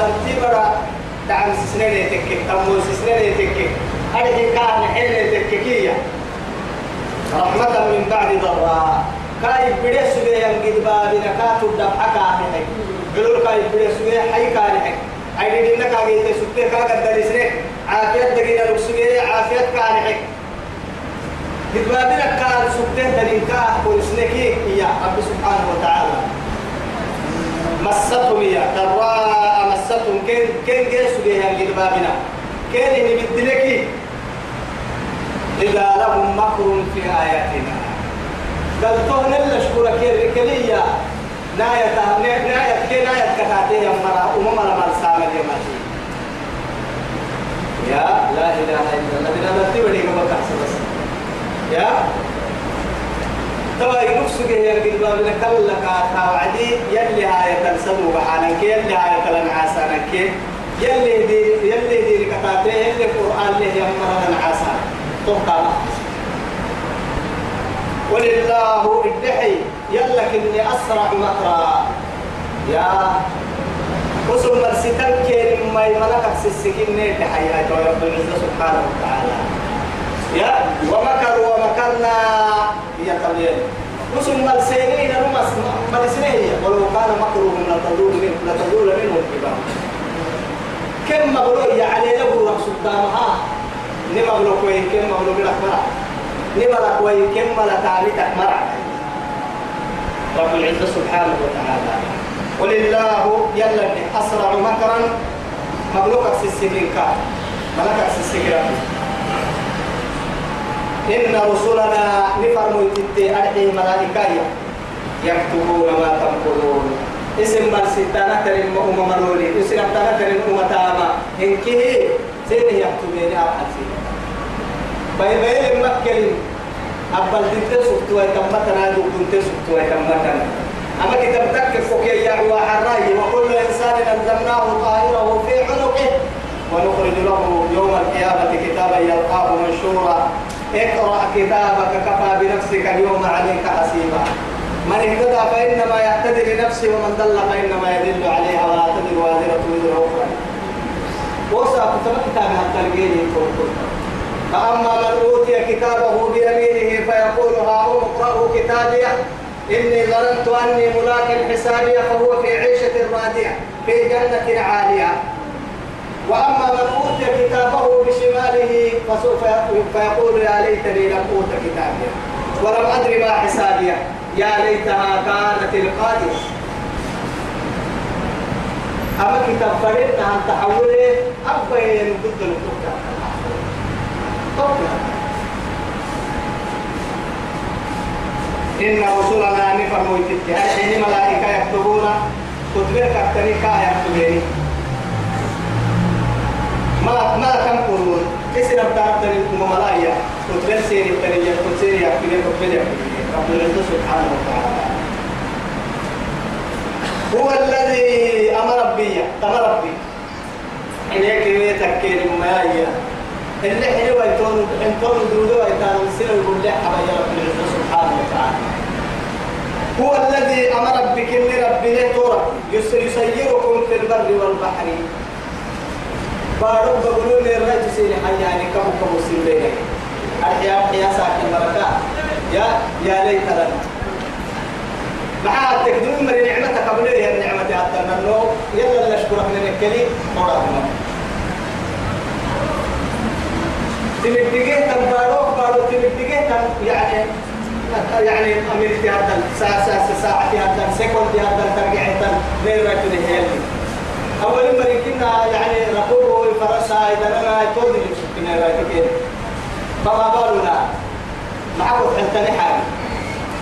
ذا تبرا دعم سنين تكك تمو سنين تكك أرجي كان حين تككية رحمة من بعد ضراء. كاي بدي سوي ينقد بابنا كاتو دفعك عنك قالوا كاي بدي سوي حي كان أي دي إنك أجي تسوي كا قدر سنة عافية دقيقة لو سوي عافية كان حك بابنا كان سوي دليل كا ورسنكي يا رب سبحانه وتعالى مستهم يا ترى مستهم كين كين جيسوا بها ينقد بابنا كين اللي بدلكي إذا لهم مكر في آياتنا. قال تهن إلا شكورك الركلية ناية ناية كي ناية كتاتي مرا أمم لما السامة يماتي يا لا إله إلا الله. بنا قبل كحس بس. يا توا ينفسك هي القلبة من كل كاتا وعدي يلي هاي تنسبوا بحالك يلي هاي تلنعاسانك. يلي دي يلي دي كتاتي يلي قرآن له يمرنا العاسان توقع ولله الدحي يلا كني أسرع مكرا. يا وسم مرسكن كيرم ما يملك سسكين نيت حياة رب العزة سبحانه وتعالى. طبيعي وسم مرسينين نمس مرسينين ولو كان مكرهم لتدور منه لتدور منه الجبال كم مغلو يعني له رب سبحانه نما بلو كوي كم بلو بلا مرا نما لا كوي كم لا تعالي تكمرا رب العزة سبحانه وتعالى ولله يلا أسرع مكرا مبلوك السجين كا ملك السجين إن رسلنا نفرموا تتي أرحي ملائكة يكتبون ما تنقلون. اسم من ستانة ترين أم مرولي اسم ستانة ترين أم تاما. إنكي سين يكتبين أرحي بأي بأي مكة أبل دنت سكتوا تمتنا دو دنت سكتوا تمتنا. أما كتاب تك فوق يا وحراي وكل إنسان ألزمناه طائره في عنقه. ونخرج له يوم القيامة كتابا يلقاه منشورا. اقرأ كتابك كفى بنفسك اليوم عليك حسيبا. من اهتدى فإنما يهتدي لنفسه ومن ضل فإنما يدل عليها ولا تدل وازرة وزر أخرى. وصى كتاب كتاب التلقين فأما من أوتي كتابه بيمينه فيقول هاؤم اقرأوا كتابي؟ إني ظننت أني ملاك حسابي فهو في عيشة راضية في جنة عالية. وأما من أوتي كتابه بشماله فسوف فيقول يا ليتني لم أوت كتابي. ولم أدري ما حسابي. يا ليتها كانت القاضية أما كتاب فريد عن تحوله أبين ضد الكتاب إن رسلنا نفرموا يتكي الحين ملائكة يكتبون؟ كتبك التريكة يكتبين ما ما تنقلون اسم بتاعت الملايا كتبين سيري التريكة كتبين سيري يكتبين كتبين رب العزة سبحانه وتعالى. هو الذي أمر بي أمر بي. إليك يتكين ما اللي حلوة يكون يكون دودو يكون سنة يقول لي حبايا رب سبحانه وتعالى. هو الذي أمر بكل ربنا تورا. يسيركم في البر والبحر. بارو بقولون الرجل سيني حياني كم كم سيني الحياة يا ساكن بركة يا يا ليت لنا معها تقدم من نعمتك قبل هي النعمة هذا يلا نشكرك من الكلي. مرادنا تمدقيه تنباروك بارو تمدقيه تن يعني يعني أمير في هذا ساعة ساعة ساعة في هذا سكون في هذا ترجع تن غير ما تنهي أول ما يمكننا يعني ركوبه الفرسة إذا أنا تودي كنا رايكين فما بالنا؟ معك حتى حاجة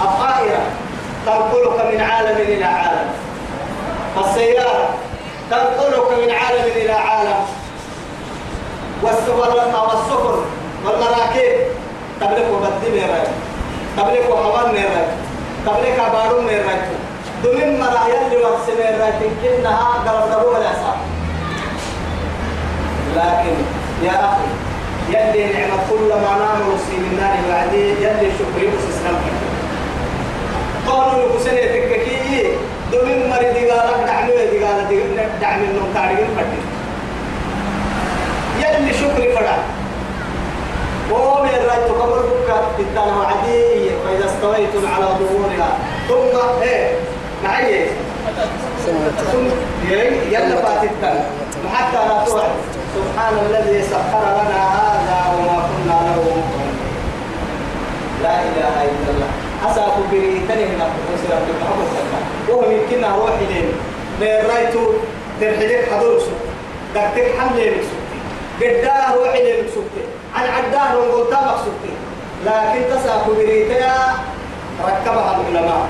الطائرة تنقلك من عالم إلى عالم. السيارة تنقلك من عالم إلى عالم. والسفن والمراكب تبلك وبدي ميراي تبلك وحوان ميراي تبلك أبارو ميراي دمين مرا يلي ورسي ميراي تنكنها قرب دبو ولا سام لكن يا أخي يلي نعمة كل ما نام من النار بعدي يلي شكري بس إسلام. قالوا لك سنة تككي دومين مريض قالك دعمي قال دعمي النوم تعرفين فتي يلي شكري فرع. وهو من الرأي تقبل بك بالتالي عدي فإذا استويتم على ظهورها. ثم إيه معي. ثم يلا فاتتا حتى لا توعد. سبحان الذي سخر لنا هذا وما كنا له مقرنين لا إله إلا الله. اساف بريتني من الرسول عبد محمد صلى الله عليه وسلم. وهو يمكن أروح الين من رايتو ترحلك حضور سوق دكتك حملة سوقتي قداه روح الين سوقتي عن عداه ونقولتا مقصودتي لكن تساف بريتها ركبها العلماء.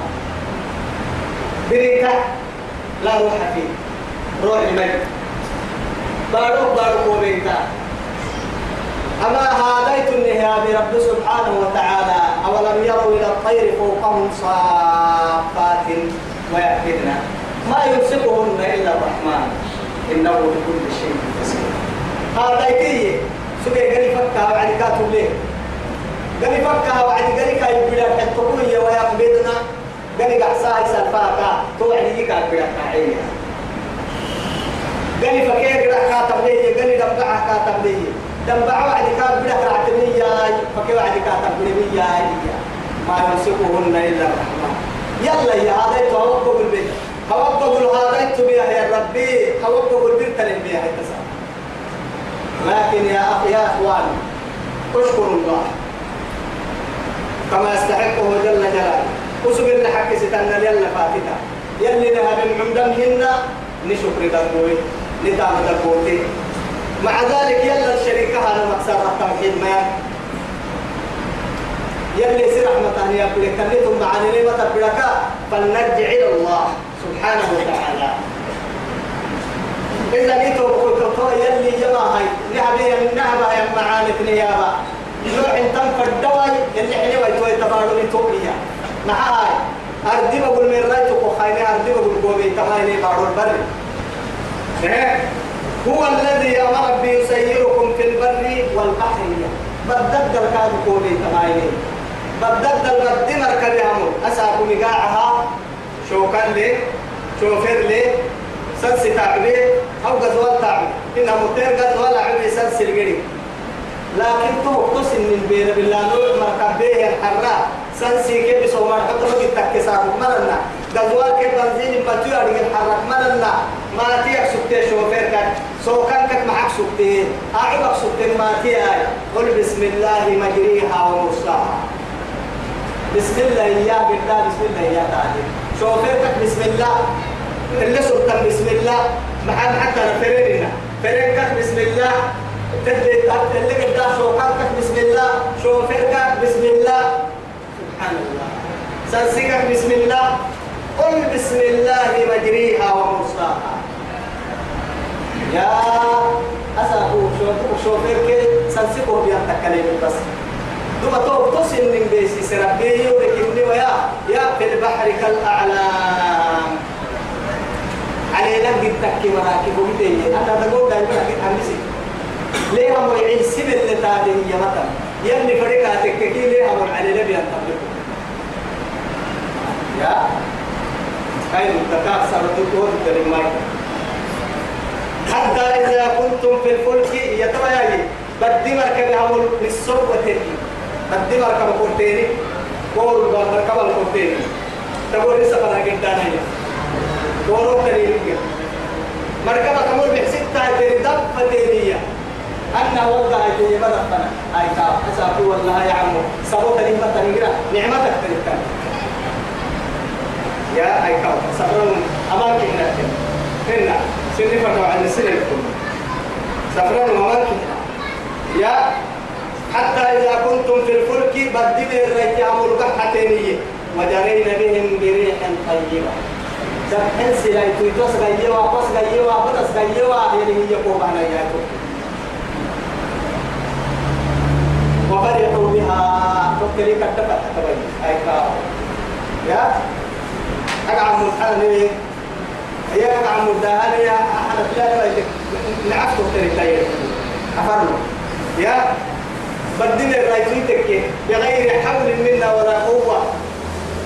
بريتا لا روح فيه. روح الميت بارو بارو كوبيتا أما هاديت النهاية برب سبحانه وتعالى أولم يروا إلى الطير فوقهم صافات ويأكلن ما يمسكهن إلا الرحمن. إنه بكل شيء بصير. هاديتي سكي قال فكها وعد كاتب ليه قال فكها وعد قال كاي بلا تقوي ويقبضنا قال قعساي سلفاكا توعدي كاتب لك قال فكيف قرأ كاتب لي؟ قال دبع كاتب لي. دبع وعد كاتب لك رعتني يا فكيف وعد كاتب لي يا ما يمسكهن إلا الرحمن. يلا يا هذا توقف البيت. توقف هذا تبيها يا ربي توقف البيت تلم بها لكن يا أخي يا أخوان اشكروا الله. كما يستحقه جل جلاله. وسبل حق ستنا يلا فاتتا يلي نهب من دمهن نشكر دموي نتام دبوتي مع ذلك يلا الشركة هذا مقصر التوحيد ما يلي سر رحمة يا بلك كلتم معنا نعمة بلك فلنرجع إلى الله سبحانه وتعالى. إذا نيتو بقول كتو يلي جما هاي. نعبي من نعبا يا معاني نيابا نوع تم فالدواي يلي حلوة يتوي تبارو نتوبيا مع هاي أردي بقول من رايتو كخايني أردي بقول قوبي تمايني بارو البر هو الذي أمر بيسيركم في البر والبحر. بدد الكاد كوني تمايني بدد البد مركب يامو أساكو مقاعها شوكان لي شوفر لي سلسي تعبي أو غزوال تعبي. إنها متير غزوال عبي سلسي القريب لكن تو تسن من بين بالله نور مركب به الحراء. سنسي كيف سوما حتى ما تكسر مرنا. غزوال كيف بنزين بتوي أرجع الحرك مرنا ما تيك سكتي شوفير كان. سو كان كت معك سكتي أعبك سكتي ما تي قل بسم الله مجريها ومرساها. بسم الله يا بدا بسم الله يا تعالى شوفير كت بسم الله. اللي سلطان بسم الله. محل حتى فريرنا فرير كت بسم الله. اللي قد شوكان كت بسم الله. شوفير كت بسم الله. سبحان الله. سنسيكك بسم الله. قل بسم الله مجريها ومرساها يا أسأل شوفير كي سنسيكه بيان تكلم بس ثم تو تصل من بيسي سربيه ولكني ويا يا في البحر كالأعلام. علينا قد تكي مراكب وبدي أنا تقول دائما أكيد حمسي ليه هم يعين سبل لتادي يا مثلا يلي فريقاتك كي ليه هم علينا بيان تبلغ يا؟ خير التكاثر تقول الماء حتى إذا كنتم في الفلك يتبعي بدي مركب عمل للصوب وتركي. بدي مركب قرتيني قول مركب القرتيني تقول لسه فلا قدانا هي قولوا تريني مركب كمول بحسيت تايتين دب فتينية أنا وضع يدي مدفنا أي كاب أسافي والله يا عمو سبوت لي متى نعمتك تلك يا أي كاب سفرون أمامك هنا هنا. سنة فتوى عن السنة الكل. سفرون أمامك يا. حتى إذا كنتم في الفلك بدل الريت عمل قحتينية وجرينا بهم بريح طيبة. سبحان سلاي تويتوس غيوا بس غيوا بس غيوا. يعني هي قوبانا يا وفرحوا بها. تكري كتبت. تبين أي كاب يا. أقعد قوبانا يا أقعد قوبانا يا أحد لا لا نعفتو تري تاير أفرنا يا بدنا رايتك بغير حول منا ولا قوة.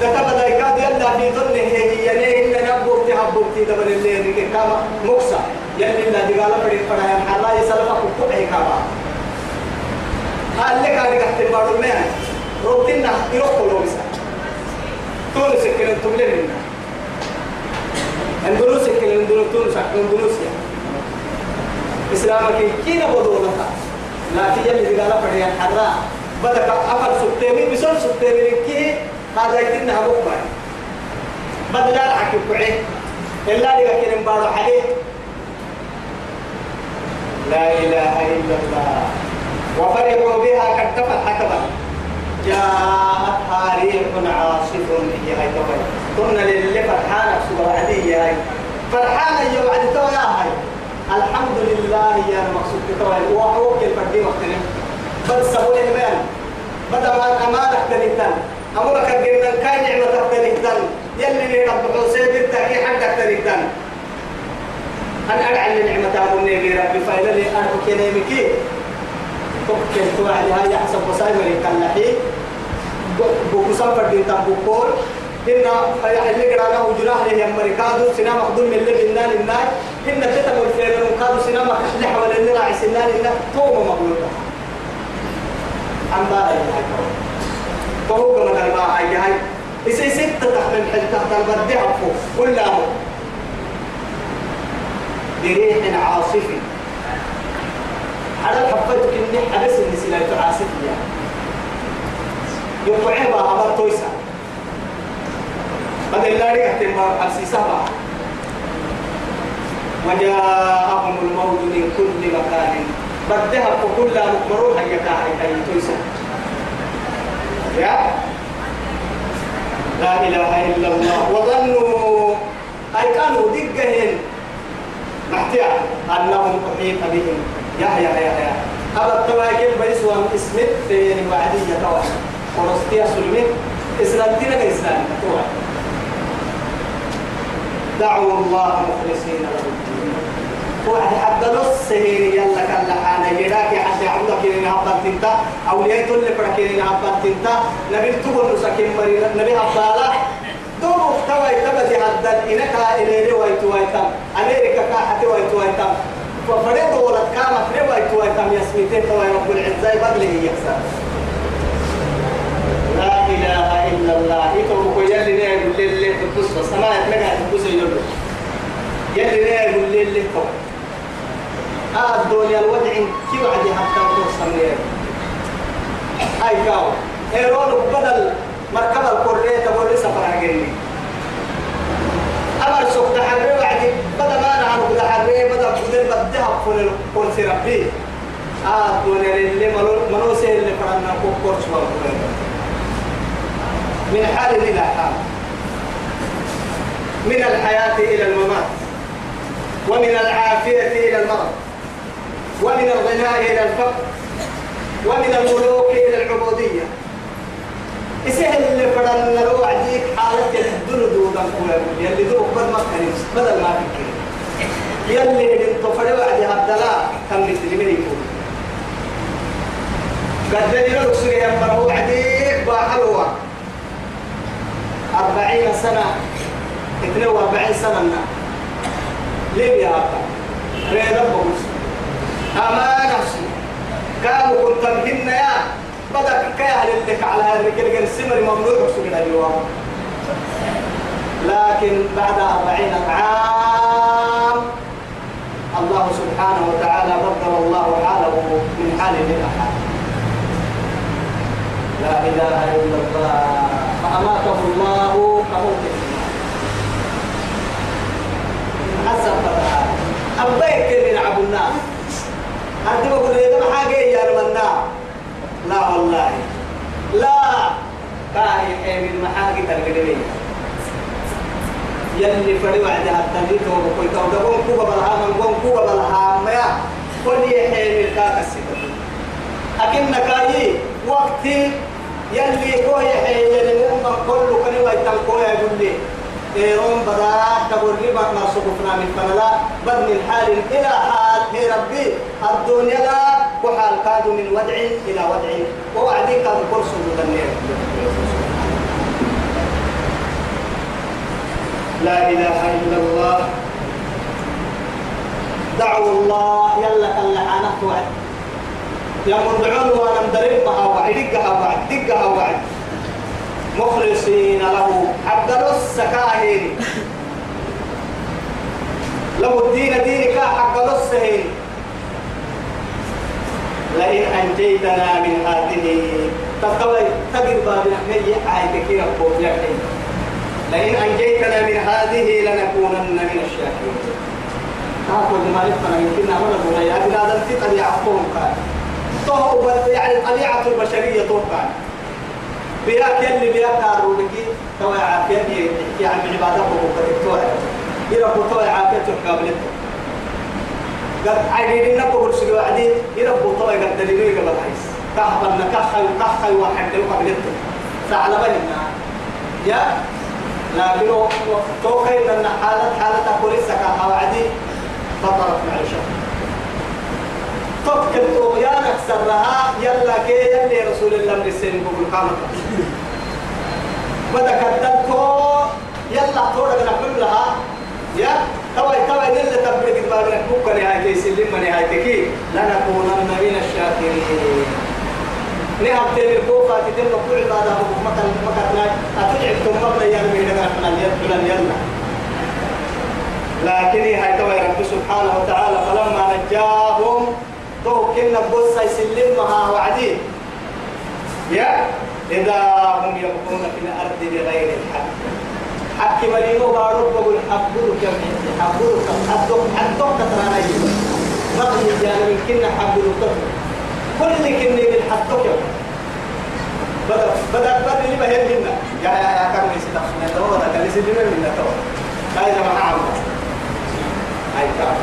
كتب ذلك يلا في ظنه. هي يعني إن نبوك تحبوك تدبر الليل. كما مكسا يلي لا دقالة فريد فرها حلا يسلفك كل كما قال لك أنا قحت البارو مين روتينا يروح كلو بسا تونس كنا تبلين منا اندلس كنا اندلس تونس اندلس يا إسلامك كينا بدولتها لكن يلي دقالة فريد حلا بدك أفر سبتيمي بسول سبتيمي كي هذا يتنا مقبل بدل لا حكي بعيه إلا لك كن بارو عليه لا إله إلا الله وفرحوا بها كتفت حكبا جاءتها ريح عاصف هي هاي توي. قلنا للي فرحانة سورة عادية هاي. فرحانة يوم عدي توي هاي. الحمد لله يا مقصود توي. وحوك الفردي وقتنا بل سبول المال. بدأ ما أمانك تنتن أمرك الجنة كان نعمة تنتن يلي رب حسين بالتأكيد حقك تنتن أنا أدعى لنعمة أبو النبي ربي. فإلى لي أنا كنيمكي فكر توعد هاي حسب وسائل من كالحي بوكسان فردين تنبوكور إن اللي قرانا وجناه لي أمريكادو سنا مخدوم من اللي بنان الناي إن تتم الفيرن وكادو سنا مخدوم حول اللي راعي سنان الناي توم مقلوبة عم بارا هاي فهو كما قال ما هاي هاي إسي ستة تحت الحل تحت البردي عفو كلها بريح عاصف على الحفظ كني حدث النسلاء عاصف يعني يقعبها أبر تويسا بدل لا ريحة السيسة وجاءهم الموت من كل مكان. بدها فكل مكروه هي كاهي تويسا يا؟ لا إله إلا الله. وظنوا أي كانوا دقهن. محتيا أنهم أحيط بهم. يا يا يا يا أبا التواكل بيسوا اسمت في وعدية توا ورستيا سلمت إسلامتنا كإسلام توا دعوا الله مخلصين له الدين. واحد حتى نص سهيري يلا كلا حانا يراك حتى عبدك إن هبط تنتا أولياء تل فرك إن هبط تنتا نبي تقول نسكين مري نبي هبطالا دور توا يتبدي هذا إنك إلى ويت ويتم أمريكا كاحت ويت ويتم ففريد ولد كام فريد ويت ويتم يسميتين توا رب العزة بدله يكسر. لا إله إلا الله. يتوب يلي نيل للي تبص السماء تلقى تبص يلي يلي نيل للي تبص آه الدنيا الوضع كي وعدي حتى توصل ليه هاي كاو. هيرون بدل مركب القرية تقول لي سفر عقلي أمر سوق تحري وعدي بدل أنا عنك تحري بدل بدل بدها فل القرص ربي. آه الدنيا اللي سهل اللي فرنا شو من حال إلى حال من الحياة إلى الممات. ومن العافية إلى المرض. ومن الغناء إلى الفقر. ومن الملوك إلى العبودية. يسهل اللي فرن لو عديك حالة الدنو دودا دوك ما بدل ما فكر يلي انتو فرد وعدي هبدلا كم مثل من يكون قد لي لو سوري يمبر وعديك باحلوة أربعين سنة اثنين وأربعين سنة ليه يا أبا؟ ريدا بوس أما نفسي. كانوا كنت مهن يا بدك كيا لك على الرجل قال السمر ممنوع سجن اليوم. لكن بعد أربعين عام الله سبحانه وتعالى بدل الله حاله من حال إلى حال لا إله إلا الله. فأماته الله كموته حسب فتحة أبيك من عبد الناس. أنت بقول لي ما حاجة يا رمنا لا والله. لا. كاهي من محاجة تلقدني يلي فري وعد حتى ليتو بقول تو قوم كوبا بالها من قوم كوبا بالها ما كل يحيي الكاك السكر أكن كاي وقت يلي كو يحيي يلي مؤمن كله كن ويتم كو يقول لي إيرون بدات تقول لي ما مرسوقنا من فنلا بل من حال إلى حال. هي ربي الدنيا لا وحال. كاد من ودع إلى ودع. ووعدي كاد كرسو مدنير لا إله إلا الله. دعوا الله. يلا كلا حانك وعد يا مدعون وأنا مدربها وعد. دقها وعد. دقها وعد. مخلصين له. عبد السكاهين. لو الدين دينك حق السهين لئن أنجيتنا من هذه. تقوي تقر باب الحي عايك كي نقول لئن أنجيتنا من هذه لنكونن من الشاكرين. تاكل ما نفنا يمكن نعمل بنا يا بلاد انت طبيعتهم كان تو يعني طبيعة البشرية توقع. بياك يلي بياك هارونكي تو عافية يعني بوكا توعي يربو تو عافية تحكاملته قد عينين نبو برسل وعدين يربو تو قد دليلو قبل حيس كحبنا كحي كحي واحد لو قبلته بيننا يا لكن توقي أن حالة حالة كوريسا كحوعدي بطلت معيشة فكر طغيانك سرها؟ يلا كي يلي رسول الله من السن بقول قامت. بدك الدلتو يلا تورك نحمل لها. يا؟ توي توي نل تبرك بابنا بوكا نهاية سلم نهاية لنكونن من الشاكرين. لكن هاي سبحانه وتعالى فلما نجاهم تو كنا بوسا يسلمها وعدي. يا إذا هم يبقون في الأرض بغير الحق. حق مرينو بارو بقول حبولك يا حبولك حدوك حدوك يجوا بقي جانا من كنا حبولك كل كنا من حدوك يا بدأ بدأ بدأ اللي بهين منا. يا يا يا كانوا يسدخنا تو ولا كان يسدنا منا تو يا جماعة عمرو هاي كان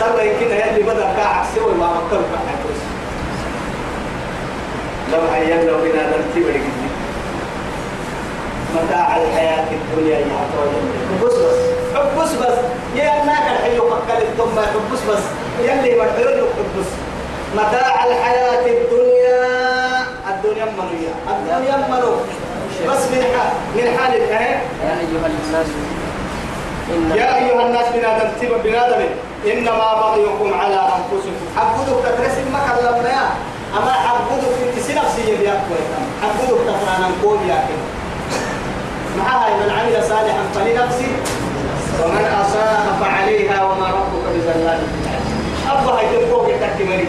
صار يمكن يلي بدأ كاع سوى ما مكر بحكوس لو عينا بنا نمتي ولقيت متاع الحياة الدنيا يا حبس بس. حبس بس. يا ناك الحلو فكر ثم حبس بس. يلي مرحلو حبس متاع الحياة الدنيا الدنيا منوية الدنيا منو بس من حال من حال الحياة. يا أيها الناس يا أيها الناس بنادم تبا بنادم إنما بغيكم على أنفسكم. حبودك تترسم ما كلمنا يا. أما حبودك في تسي نفسية بياك حبودك تفرانا نقول يا كده. معها من عمل صالحا فلنفسه ومن أساء فعليها وما ربك بظلام أبا هيك فوق تكمري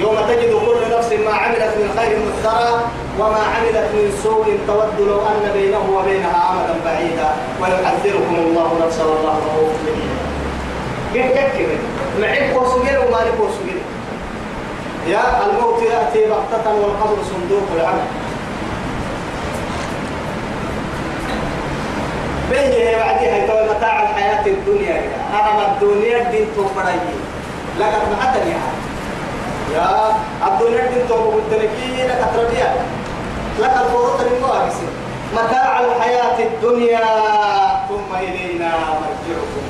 يوم تجد كل نفس ما عملت من خير محضرا وما عملت من سوء تود لو أن بينه وبينها أمدا بعيدا. ويحذركم الله نفسه والله رؤوف بهم كيف كيف معين كوسجين وما كوسجين يا الموت يأتي بغتة والقبر صندوق العمل بين بعدها يتوى متاع الحياة الدنيا أما الدنيا الدين توفري لقد معتني يا الدنيا الدين توفر الدنيا لك تربية لك الفروض المواقس متاع الحياة الدنيا ثم إلينا مرجعكم.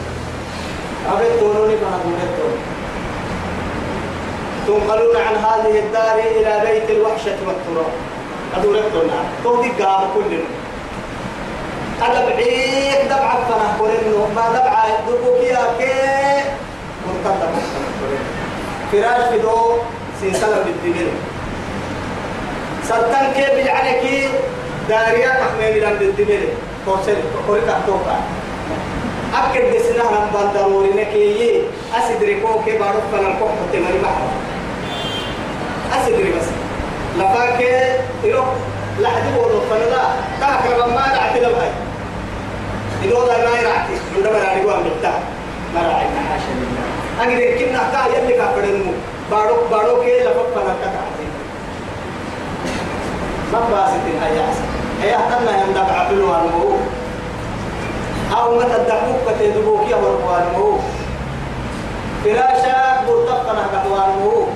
أبيت دونوني فنقول تنقلون عن هذه الدار إلى بيت الوحشة والتراب. أدورتنا تودي قام كلنا. أنا بعيد دبعة فنا كورنو ما دبعة دبوكيا كي. مرتبط فراش في دو سلسلة بالدمير سلطان كي بيعنيكي داريا تحميل لأن بالدمير كورسل كوريكا توكا أكيد دسنا هم بندروري نكيي أسدري كو كي بارو فنا كو تمري بحر أسدري بس لفاكي يروح لحد بولو فنا تاكر ما نعتلم هاي إذا ما يرعتي من دبر على جوان بتاع ما راعي حاشا لله أنا كنا تا يلي كافرنمو بارو بارو كي لفق فنا كتعتي ما باسط أحسن هي أحتنا يندب عقلوا عنه أو متى الدقوق كتدبوك يا ورقوانه فراشا برتقنا كتوانه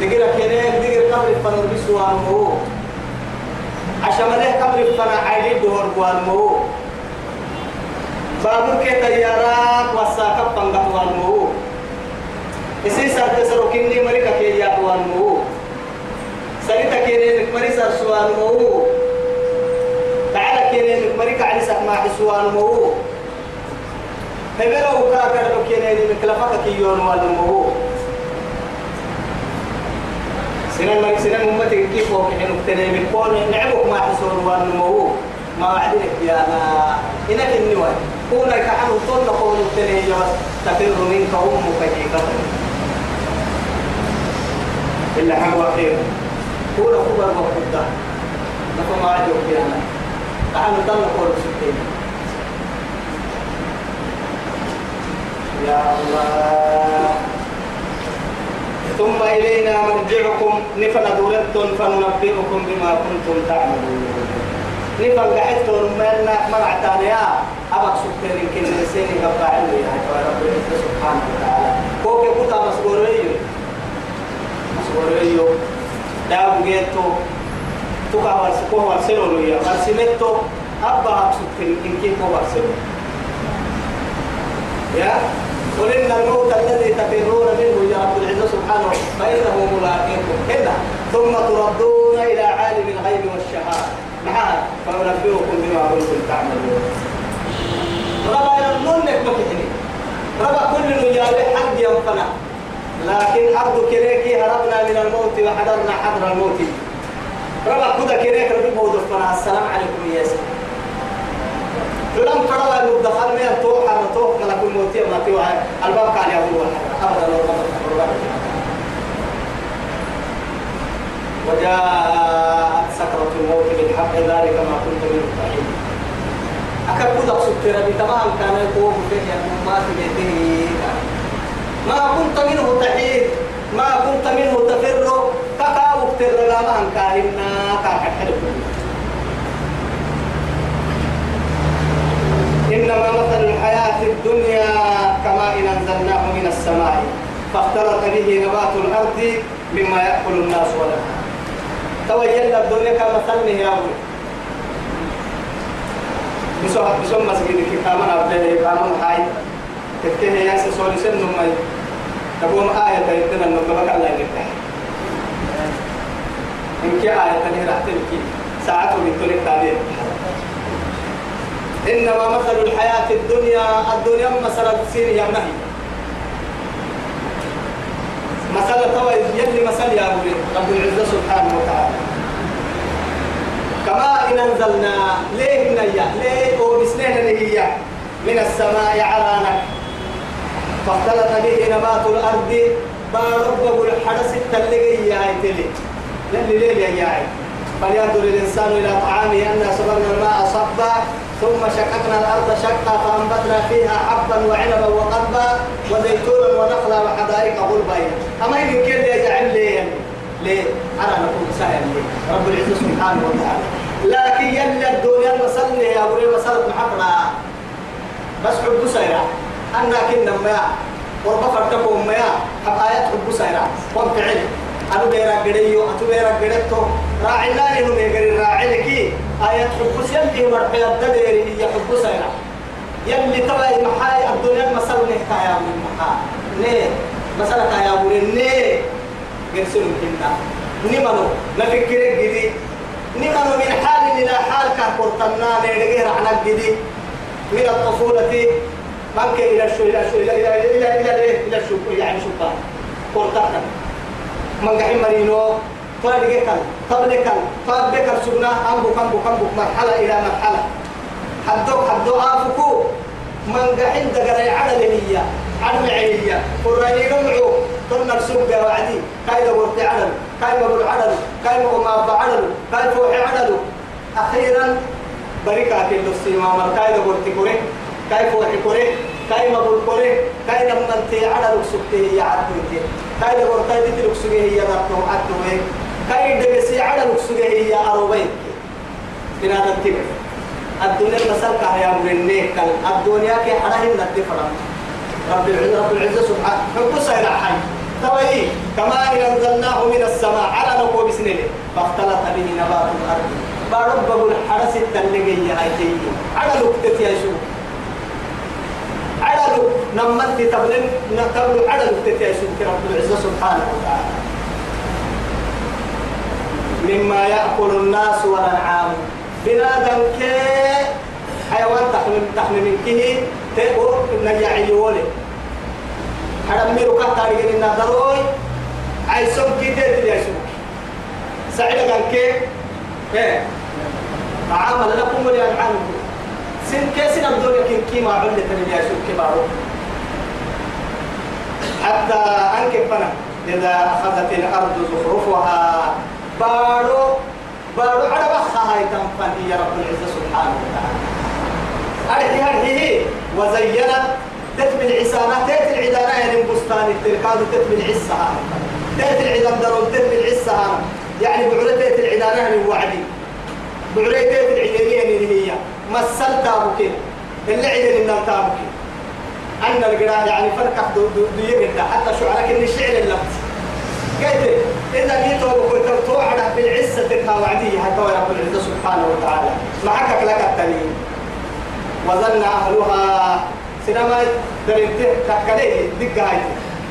تقول كنيك تقول قبل الفنور بسوانه عشان ما له قبل الفنا عيد دور قوانه بابك تيارات وساكب بنغت والمو إسي سرت سركني مريكا كي يا والمو سريتا كيني مريسا سوال مو تعالى كيني مريكا علي سما حسوان مو هبلو كاكا كيني مكلفك كيون والمو سنن مريك سنن أمتي كيف هو كحين اكتني بكون نعبك ما حسون والمو ما وعدك يا أنا إنك النوى كونا كحن طن قول جواز تفر منك أمك حقيقة إلا حموا خير. كبر وقدا نفهم ما عدك يا أنا كحن طن قول ستين. يا الله. ثم إلينا مرجعكم. نفن دولتم فننبئكم بما كنتم تعملون. نفن قعدتم من مرعتان يا أبك سكتين كن سيني قبعين يا رب العزة سبحانه وتعالى كوكي كتا مسؤوليو مسؤوليو داب جيتو تقع ورسكوه ورسلو يا ورسمتو أبا سكتين إن كيكو ورسلو يا قل إن الموت الذي تفرون منه يا رب العزة سبحانه فإنه ملاقيكم كذا ثم تردون إلى عالم الغيب والشهادة معها فأنبئكم بما كنتم تعملون ربا يرنونك مكتني ربا كل نجابه حق ينفنا لكن عبد كريكي هربنا من الموت وحضرنا حضر الموت. ربا كذا كريك ربي بودف السلام عليكم يا سيدي فلم ترى أن الدخل من توح على توح ملك الموت ما تيوه الباب كان يقول أبدا لو وجاءت سكرة الموت بالحق ذلك ما كنت منه تحيد أكاد كذا سكر بتمام كان يقوم به ما تبيته ما كنت منه تحيد ما كنت منه تفر. كاكا وقتر لا ما أنكارنا كاكا حلو إنما مثل الحياة الدنيا كما إن أنزلناه من السماء فاختلط به نبات الأرض مما يأكل الناس ولها توجد الدنيا كمثل يا أبوي. بسم بسم مسجد في كمان أبدا كمان هاي تكيه يا سولي سن نمي. تقوم آية تيتنا النبضة الله يفتح. إنك آية تنهي راح تلقي ساعته بتولي تابير إنما مثل الحياة الدنيا الدنيا مثل سين يا نهي مثل توا يلي مثل يا أبو رب العزة سبحانه وتعالى. كما إن أنزلنا ليه نيا ليه أو بسنين هي؟ من السماء على فاختلط به نبات الأرض. بارب الحدث التلقي يا تلي للي ليه يا فلينظر الإنسان إلى طعامه أنا صبرنا الماء صبا ثم شققنا الأرض شقا فأنبتنا فيها حبا وعنبا وقبا وزيتونا ونخلا وحدائق غلبا أما إن كل يجعل لي ليه أنا نقول سهل لي. رب العزة سبحانه وتعالى. لكن يلي الدنيا مسلني يا أبو مسألة محبنا بس حب سيرا أنا كنا ما وربا فرتكم ما حب آيات حب سيرا وانفعل. أنا بيرا قريو أتو بيرا قريتو. راعي لا إنه بيقري راعي لكي. آيات حب سيلتي مرحي الدديري هي حب سيرا يلي تبعي محاي الدنيا مسألة نحكايا من محا. ليه مسألة يا أبو ليه قرسل كنا نمنو نفكر جدي. نمنو من حال إلى حال كهورتنا نرجع عنا جدي. من الطفولة منك إلى الشو إلى الشو إلى إلى إلى إلى إلى الشو يعني شو كورتنا. من قحين مرينو فارجع كان تبلك كان فابك سجنا أمبو كم بو كم بو مرحلة إلى مرحلة. حدو حدو آفكو. من قحين دقري عدل هي عدل عينية قرآني جمعو ثم السوق وعدي كاي ورت عدل كاي مبل عدل كاي ما بعدل كاي فوح عدل. أخيرا بريكا كيلو سيما كاي ورت كوري كاي فوح كوري كاي مبل كوري كاي لما انت عدل سكتي يا عدل كاي ورت كاي تلك سجيه يا ربنا عدل كاي دبسي عدل سجيه يا أروبين. بنادم تبع الدنيا مسألة يا مرنيك الدنيا كي حرام ندفرم رب العزة رب العزة سبحانه حب سير حي توي كما إن أنزلناه من السماء على نقوى بسنين. فاختلط به نبات الأرض. بارب بقول حرس التلقي هاي على لقطة يا شو نمت تبلن تبلو عدد تتيسوك رب العزة سبحانه وتعالى. مما يأكل الناس والأنعام. بنادم كي حيوان تحمل تحمل من كه تقول نجاعي ولي. حرمي ركعت تاريخ إن دروي عايزهم كي عايزهم سعيد كان كي؟ إيه. تعامل لكم ولا عنكم سن كيسنا الدنيا كي كي ما عملت تدري عايزهم كبارو حتى أنك فنا إذا أخذت الأرض زخرفها بارو بارو على بخها تنفن يا رب العزة سبحانه وتعالى. أرحي أرحي وزينت تتبع العسانة تأتي العدانة يعني بستان التركاد تتبع العسها تأتي العدان درون تتبع العسها يعني بعلة تأتي العدانة يعني وعدي. بعلة تأتي العدانية اللي هي. مسل تابك اللي عدن النار تابك أن القراءة يعني فرق دو دو دو حتى شعرك إن الشعر اللفظ قلت إذا جيت وقلت توعد بالعزة وعدي حتى رب العزة سبحانه وتعالى. معك لك التنين وظن أهلها سينما درنته تكليه دقة هاي.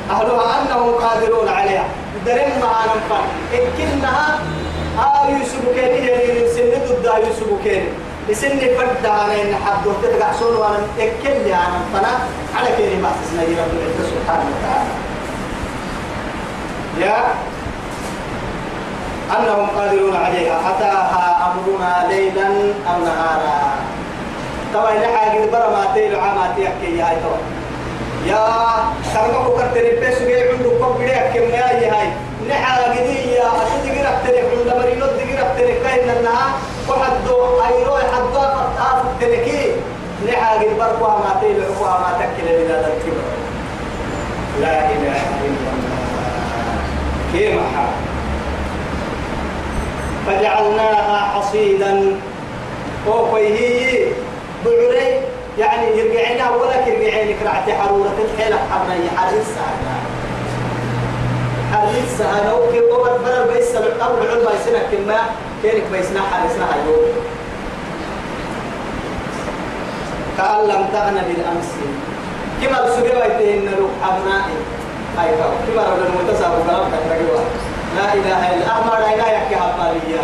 أهلها أنهم قادرون عليها. درن ما نفر إكنها آه يوسف كيني يعني سند الدا يوسف كيني يسني فرد أنا إن حد وتتقع سون وأنا إكل أنا فنا على كيني ما تسمى رب العزة سبحانه وتعالى. يا أنهم قادرون عليها. أتاها أمرنا ليلا أو نهارا. طبعا إلى حاجة برا ما تيل عاماتي أكي يا هاي يا سرقة كتر البس جاي عنده كبري أكي ما هي هاي يا أشد جرا تري عند مرينو جرا تري كاين لنا واحد دو أيرو حد دو فتاة تركي نحا جدي برا ما تيل عقوا ما تكل بلا الكبر لا إله إلا الله. كيف حال؟ فجعلناها حصيدا. وقيه بعري يعني يرجعنا ولا يرجعينك رعت حرورة الحيلة حرنا حرسها حرسها لو كي قوة بلر بيس أو بعد بيسنا كما كيرك بيسنا حرسنا هيو كأن لم تغن بالأمس. كما السجوا يتهن روح أبنائي. أي كما رب المتسابق كلام كترجوا لا إله إلا أحمد لا يحكي هالمالية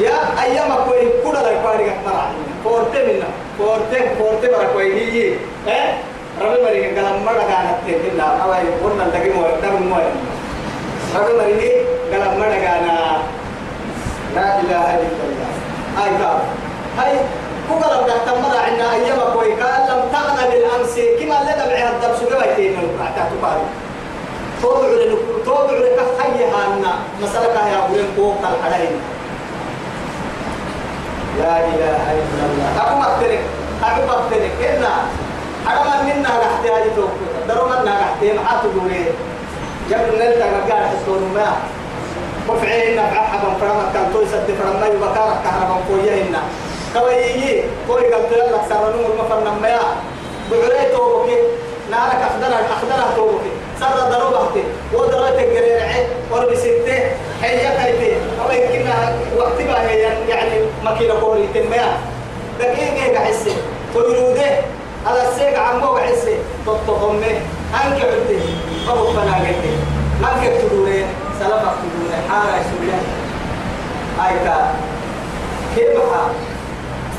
يا أيام كوي كودا لا يقاري كترا فورت منا. فورت فورت برا كوي هي إيه؟ ربي مريك كلام مرة كانت تكلم أو أي قلنا لكن مو دم مو ربي مريك كلام مرة كانا لا إله إلا الله. أي كاب هاي كوكا لو تمر عنا أيام كوي قال لم تغنى بالأمس. كما لنا بعها الدرس جواتين وقعتها تقاري توبع لك توبع لك حيها أن مسألة يا أولين فوق الحلين لا إله إلا الله. أبو مكترك أبو مكترك إنا أنا منا نحتي هذه توقف. درو منا نحتي ما تقولي جبل نلتا مقال حسون ما. وفعينا بعحبا فرما كان توي سد فرما يبكارك كهربا فويهنا كويي كوي قلت لك سرنو المفرنا ما بعري توبك نارك أخدرها أخدرها توبك. سر ضربته ودرت الجريعة وربسته حيا كيتي أو يمكن وقت بقى يعني مكينة كوري تنمية. دقيقة كحسي تقولوده على السيق عمو كحسي تطهم أنك عدي أبو فناقتي أنك تدوري سلامك تدوري حارة سوريا أيكا كيف حال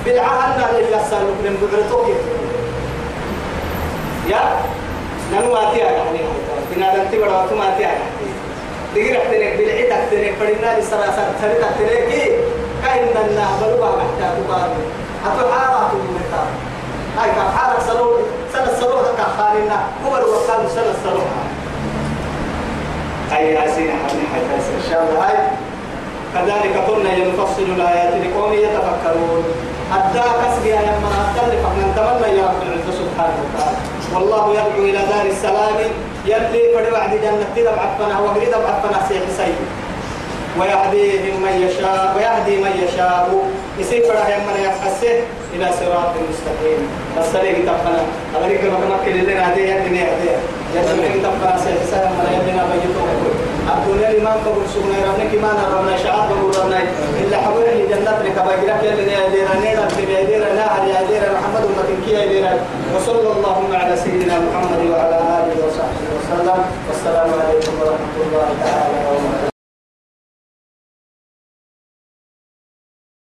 بالعهد اللي سالوك من بغرتوك يا؟ نانو ماتي يعني. بنا دنتي بڑا تو ماتي دغير احتنك بالعيد احتنك بدنا لسراسر ثريت احتنك كاين لنا بلو با حتى تبار أتو حارات المتا هاي كان حارة سلو سنة سلو هكا خالنا هو الوقال سنة سلو أي عسين حمي حتى إن شاء الله هاي كذلك قلنا ينفصل الآيات لقوم يتفكرون. حتى يا من أتلف فمن تمنى يا رب العزة سبحانه وتعالى. والله يدعو إلى دار السلام يلي فدي وعد جنة تدب عفنا وقريد عفنا سيح سيد ويهدي من يشاء ويهدي من يشاء. يسير فدا هم من يحسه إلى صراط مستقيم. السلام تفنا أمريكا ما كما كل لنا هذه هذه هذه يا سلام تفنا سيح سيح من يدنا بيتو الدنيا الدنيا الإمام قبل سبنا ربنا كمان ربنا شعار قبل ربنا إلا حبنا اللي جنة لك باقي يا اللي يدير نينا في يدير ناهر يدير محمد أمة كي يدير وصلى اللهم على سيدنا محمد وعلى آله وصحبه وسلم. والسلام عليكم ورحمة الله تعالى وبركاته.